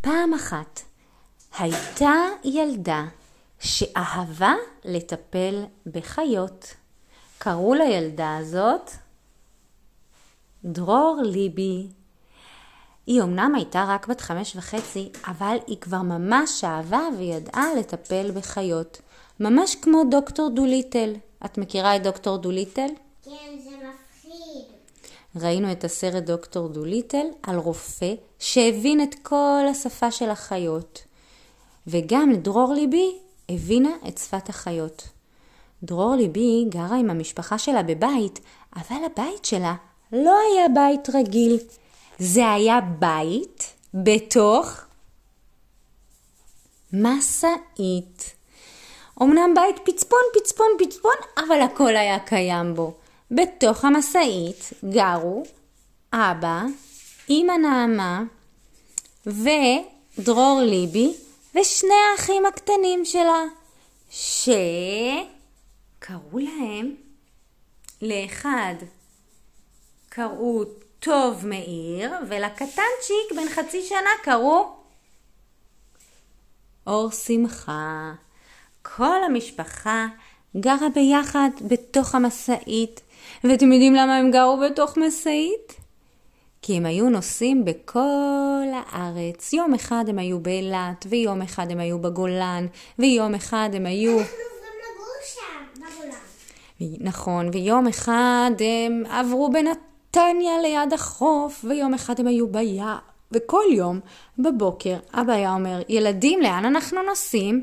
פעם אחת הייתה ילדה שאהבה לטפל בחיות. קראו לילדה הזאת דרור ליבי. היא אמנם הייתה רק בת חמש וחצי, אבל היא כבר ממש אהבה וידעה לטפל בחיות. ממש כמו דוקטור דוליטל. את מכירה את דוקטור דוליטל? ראינו את הסרט דוקטור דוליטל על רופא שהבין את כל השפה של החיות. וגם לדרור ליבי הבינה את שפת החיות. דרור ליבי גרה עם המשפחה שלה בבית, אבל הבית שלה לא היה בית רגיל. זה היה בית בתוך משאית. אמנם בית פצפון, פצפון, פצפון, אבל הכל היה קיים בו. בתוך המשאית גרו אבא, אמא נעמה ודרור ליבי ושני האחים הקטנים שלה, שקראו להם, לאחד קראו טוב מאיר, ולקטנצ'יק בן חצי שנה קראו אור שמחה. כל המשפחה גרה ביחד בתוך המשאית, ואתם יודעים למה הם גרו בתוך משאית? כי הם היו נוסעים בכל הארץ. יום אחד הם היו באילת, ויום אחד הם היו בגולן, ויום אחד הם היו... אנחנו עוברים לגור שם, בגולן. נכון, ויום אחד הם עברו בנתניה ליד החוף, ויום אחד הם היו ביער. וכל יום בבוקר אבא היה אומר, ילדים, לאן אנחנו נוסעים?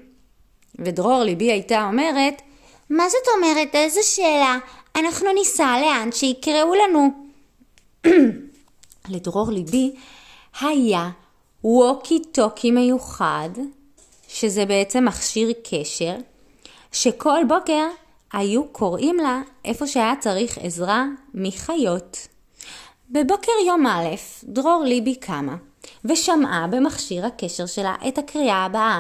ודרור ליבי הייתה אומרת, מה זאת אומרת? איזה שאלה? אנחנו ניסע לאן שיקראו לנו. לדרור ליבי היה ווקי טוקי מיוחד, שזה בעצם מכשיר קשר, שכל בוקר היו קוראים לה איפה שהיה צריך עזרה מחיות. בבוקר יום א', דרור ליבי קמה ושמעה במכשיר הקשר שלה את הקריאה הבאה: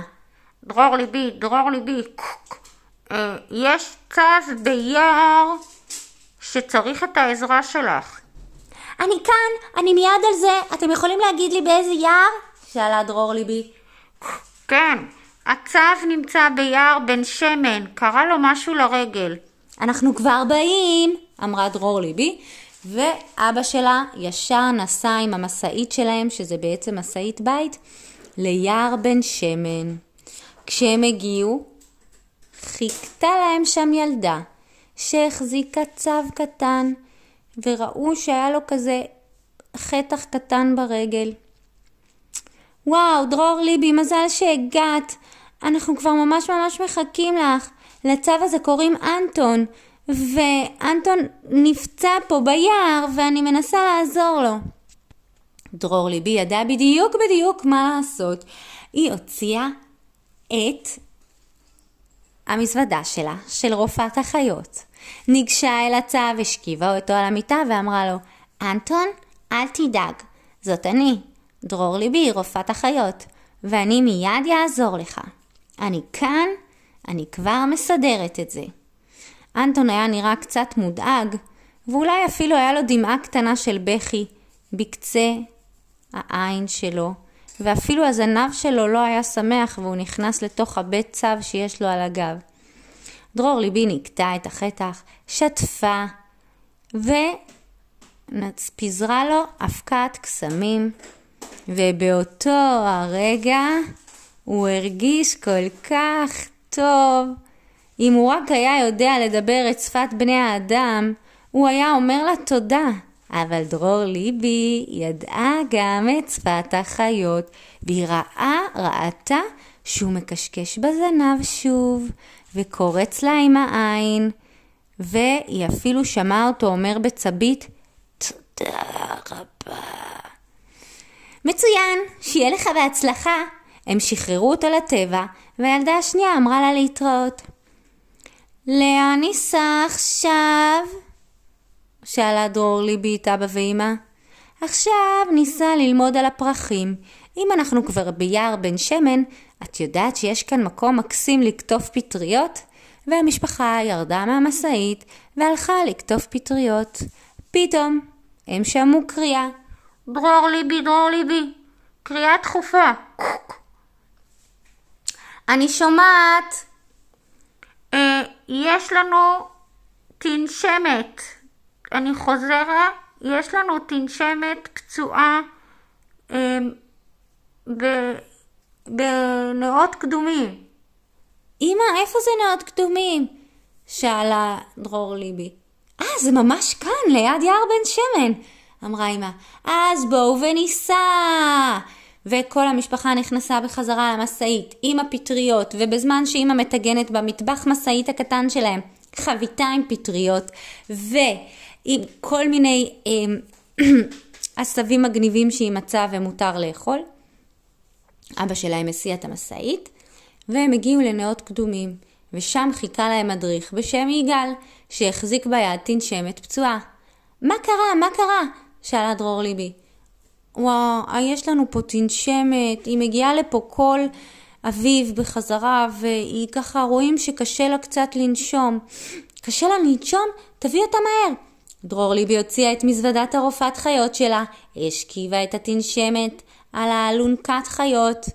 דרור ליבי, דרור ליבי, אה, יש צז ביער שצריך את העזרה שלך. אני כאן, אני מיד על זה. אתם יכולים להגיד לי באיזה יער? שאלה דרור ליבי. כן, הצב נמצא ביער בן שמן, קרה לו משהו לרגל. אנחנו כבר באים, אמרה דרור ליבי, ואבא שלה ישר נסע עם המשאית שלהם, שזה בעצם משאית בית, ליער בן שמן. כשהם הגיעו, חיכתה להם שם ילדה, שהחזיקה צב קטן, וראו שהיה לו כזה חתך קטן ברגל. וואו, דרור ליבי, מזל שהגעת. אנחנו כבר ממש ממש מחכים לך. לצו הזה קוראים אנטון, ואנטון נפצע פה ביער, ואני מנסה לעזור לו. דרור ליבי ידע בדיוק בדיוק מה לעשות. היא הוציאה את המזוודה שלה, של רופאת החיות. ניגשה אל הצו, השכיבה אותו על המיטה ואמרה לו, אנטון, אל תדאג, זאת אני, דרור ליבי, רופאת החיות, ואני מיד אעזור לך. אני כאן, אני כבר מסדרת את זה. אנטון היה נראה קצת מודאג, ואולי אפילו היה לו דמעה קטנה של בכי בקצה העין שלו, ואפילו הזנב שלו לא היה שמח והוא נכנס לתוך הבית צו שיש לו על הגב. דרור ליבי נקטע את החתך, שטפה, ופיזרה לו אבקת קסמים, ובאותו הרגע הוא הרגיש כל כך טוב. אם הוא רק היה יודע לדבר את שפת בני האדם, הוא היה אומר לה תודה. אבל דרור ליבי ידעה גם את שפת החיות, והיא ראה, ראתה שהוא מקשקש בזנב שוב, וקורץ לה עם העין, והיא אפילו שמעה אותו אומר בצבית, תודה רבה. מצוין, שיהיה לך בהצלחה. הם שחררו אותו לטבע, והילדה השנייה אמרה לה להתראות. לאן ניסע עכשיו? שאלה דרור ליבי את אבא ואמא. עכשיו ניסע ללמוד על הפרחים. אם אנחנו כבר ביער בן שמן, את יודעת שיש כאן מקום מקסים לקטוף פטריות? והמשפחה ירדה מהמשאית והלכה לקטוף פטריות. פתאום הם שמעו קריאה. דרור ליבי, דרור ליבי, קריאה דחופה. אני שומעת. אה, יש לנו תנשמת. אני חוזרת, יש לנו תנשמת פצועה אה, בנאות קדומים. אמא, איפה זה נאות קדומים? שאלה דרור ליבי. אה, זה ממש כאן, ליד יער בן שמן, אמרה אמא. אז בואו וניסע. וכל המשפחה נכנסה בחזרה למשאית עם הפטריות, ובזמן שאמא מטגנת במטבח משאית הקטן שלהם חביתה עם פטריות, ועם כל מיני אה, עשבים מגניבים שהיא מצאה ומותר לאכול, אבא שלהם הסיע את המשאית, והם הגיעו לנאות קדומים, ושם חיכה להם מדריך בשם יגאל, שהחזיק ביד תנשמת פצועה. מה קרה? מה קרה? שאלה דרור ליבי. וואו, יש לנו פה תנשמת, היא מגיעה לפה כל אביב בחזרה, והיא ככה, רואים שקשה לה קצת לנשום. קשה לה לנשום? תביא אותה מהר. דרור ליבי הוציאה את מזוודת הרופאת חיות שלה, השכיבה את התנשמת על האלונקת חיות.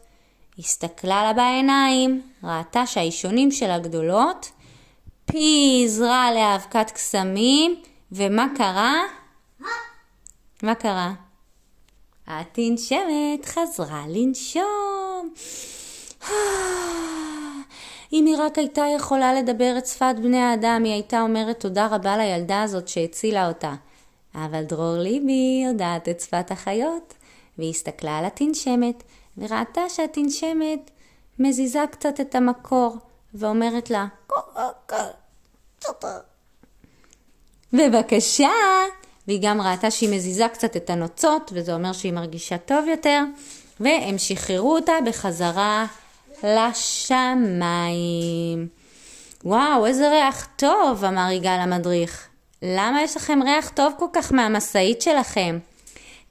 הסתכלה לה בעיניים, ראתה שהאישונים שלה גדולות, פיזרה עליה אבקת קסמים, ומה קרה? מה קרה? התנשמת חזרה לנשום. אם היא רק הייתה יכולה לדבר את שפת בני האדם, היא הייתה אומרת תודה רבה לילדה הזאת שהצילה אותה. אבל דרור ליבי יודעת את שפת החיות, והיא הסתכלה על התנשמת, וראתה שהתנשמת מזיזה קצת את המקור, ואומרת לה, בבקשה. והיא גם ראתה שהיא מזיזה קצת את הנוצות, וזה אומר שהיא מרגישה טוב יותר, והם שחררו אותה בחזרה לשמיים. וואו, איזה ריח טוב, אמר יגאל המדריך. למה יש לכם ריח טוב כל כך מהמשאית שלכם?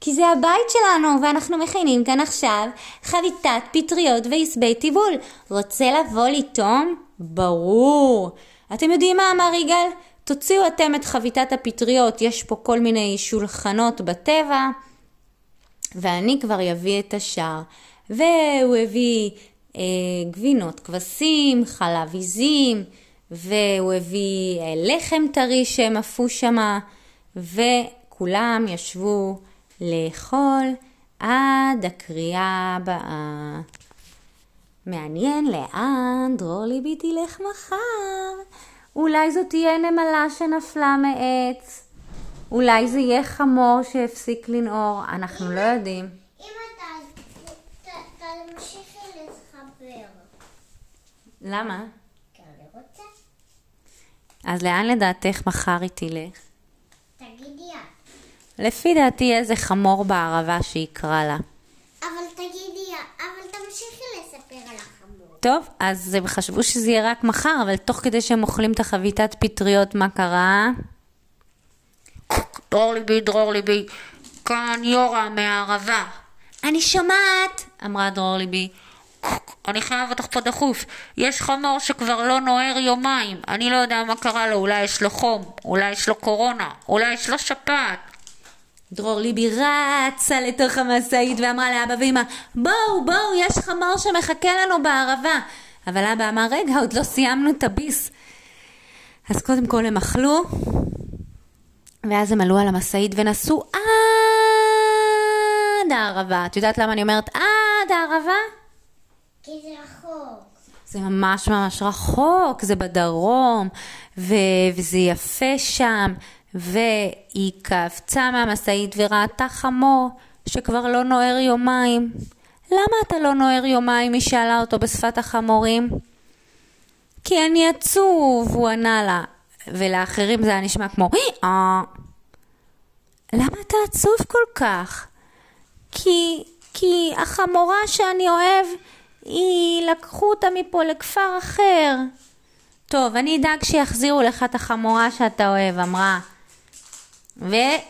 כי זה הבית שלנו, ואנחנו מכינים כאן עכשיו חביתת פטריות ועשבי טיבול. רוצה לבוא לטום? ברור. אתם יודעים מה אמר יגאל? תוציאו אתם את חביתת הפטריות, יש פה כל מיני שולחנות בטבע, ואני כבר אביא את השאר. והוא הביא גבינות כבשים, חלב עיזים, והוא הביא אה, לחם טרי שהם עפו שמה, וכולם ישבו לאכול עד הקריאה הבאה. מעניין לאן דרור ליבי תלך מחר. אולי זאת תהיה נמלה שנפלה מעץ. אולי זה יהיה חמור שהפסיק לנעור, אנחנו לא יודעים. אמא, תמשיכי להתחבר. למה? כי אני רוצה. אז לאן לדעתך מחר היא תלך? תגידי את. לפי דעתי איזה חמור בערבה שיקרא לה. אבל תגידי את. אבל תמשיכי לספר על החמור. טוב, אז הם חשבו שזה יהיה רק מחר, אבל תוך כדי שהם אוכלים את החביתת פטריות, מה קרה? דרור ליבי, דרור ליבי, כאן יורה מהערבה. אני שומעת. אמרה דרור ליבי. אני חייב אותך פה דחוף. יש חמור שכבר לא נוער יומיים. אני לא יודע מה קרה לו, אולי יש לו חום, אולי יש לו קורונה, אולי יש לו שפעת. דרור ליבי רצה לתוך המשאית ואמרה לאבא ואמא, בואו, בואו, יש חמור שמחכה לנו בערבה. אבל אבא אמר, רגע, עוד לא סיימנו את הביס. אז קודם כל הם אכלו, ואז הם עלו על המשאית ונסעו עד הערבה. את יודעת למה אני אומרת עד הערבה? כי זה רחוק. זה ממש ממש רחוק, זה בדרום, ו- וזה יפה שם, והיא קפצה מהמשאית וראתה חמור שכבר לא נוער יומיים. למה אתה לא נוער יומיים? היא שאלה אותו בשפת החמורים. כי אני עצוב, הוא ענה לה, ולאחרים זה היה נשמע כמו אה. למה אתה עצוב כל כך? כי, כי החמורה שאני אוהב, היא לקחו אותה מפה לכפר אחר. טוב, אני אדאג שיחזירו לך את החמורה שאתה אוהב, אמרה. והיא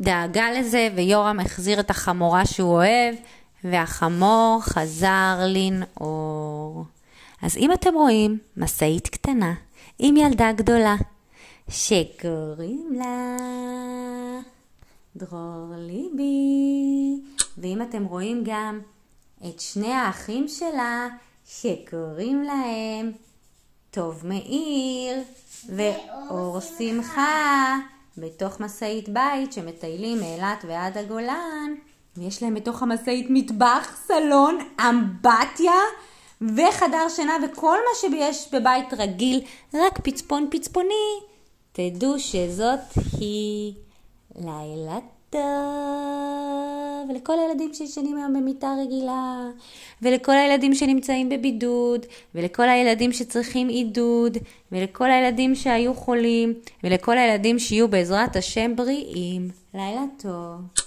דאגה לזה, ויורם החזיר את החמורה שהוא אוהב, והחמור חזר לנעור. אז אם אתם רואים משאית קטנה עם ילדה גדולה, שקוראים לה דרור ליבי, ואם אתם רואים גם את שני האחים שלה, שקוראים להם טוב מאיר ואור שמחה, בתוך משאית בית שמטיילים מאילת ועד הגולן. ויש להם בתוך המשאית מטבח, סלון, אמבטיה וחדר שינה וכל מה שיש בבית רגיל, רק פצפון פצפוני. תדעו שזאת היא לילה טוב לכל הילדים שישנים היום במיטה רגילה, ולכל הילדים שנמצאים בבידוד, ולכל הילדים שצריכים עידוד, ולכל הילדים שהיו חולים, ולכל הילדים שיהיו בעזרת השם בריאים. לילה טוב.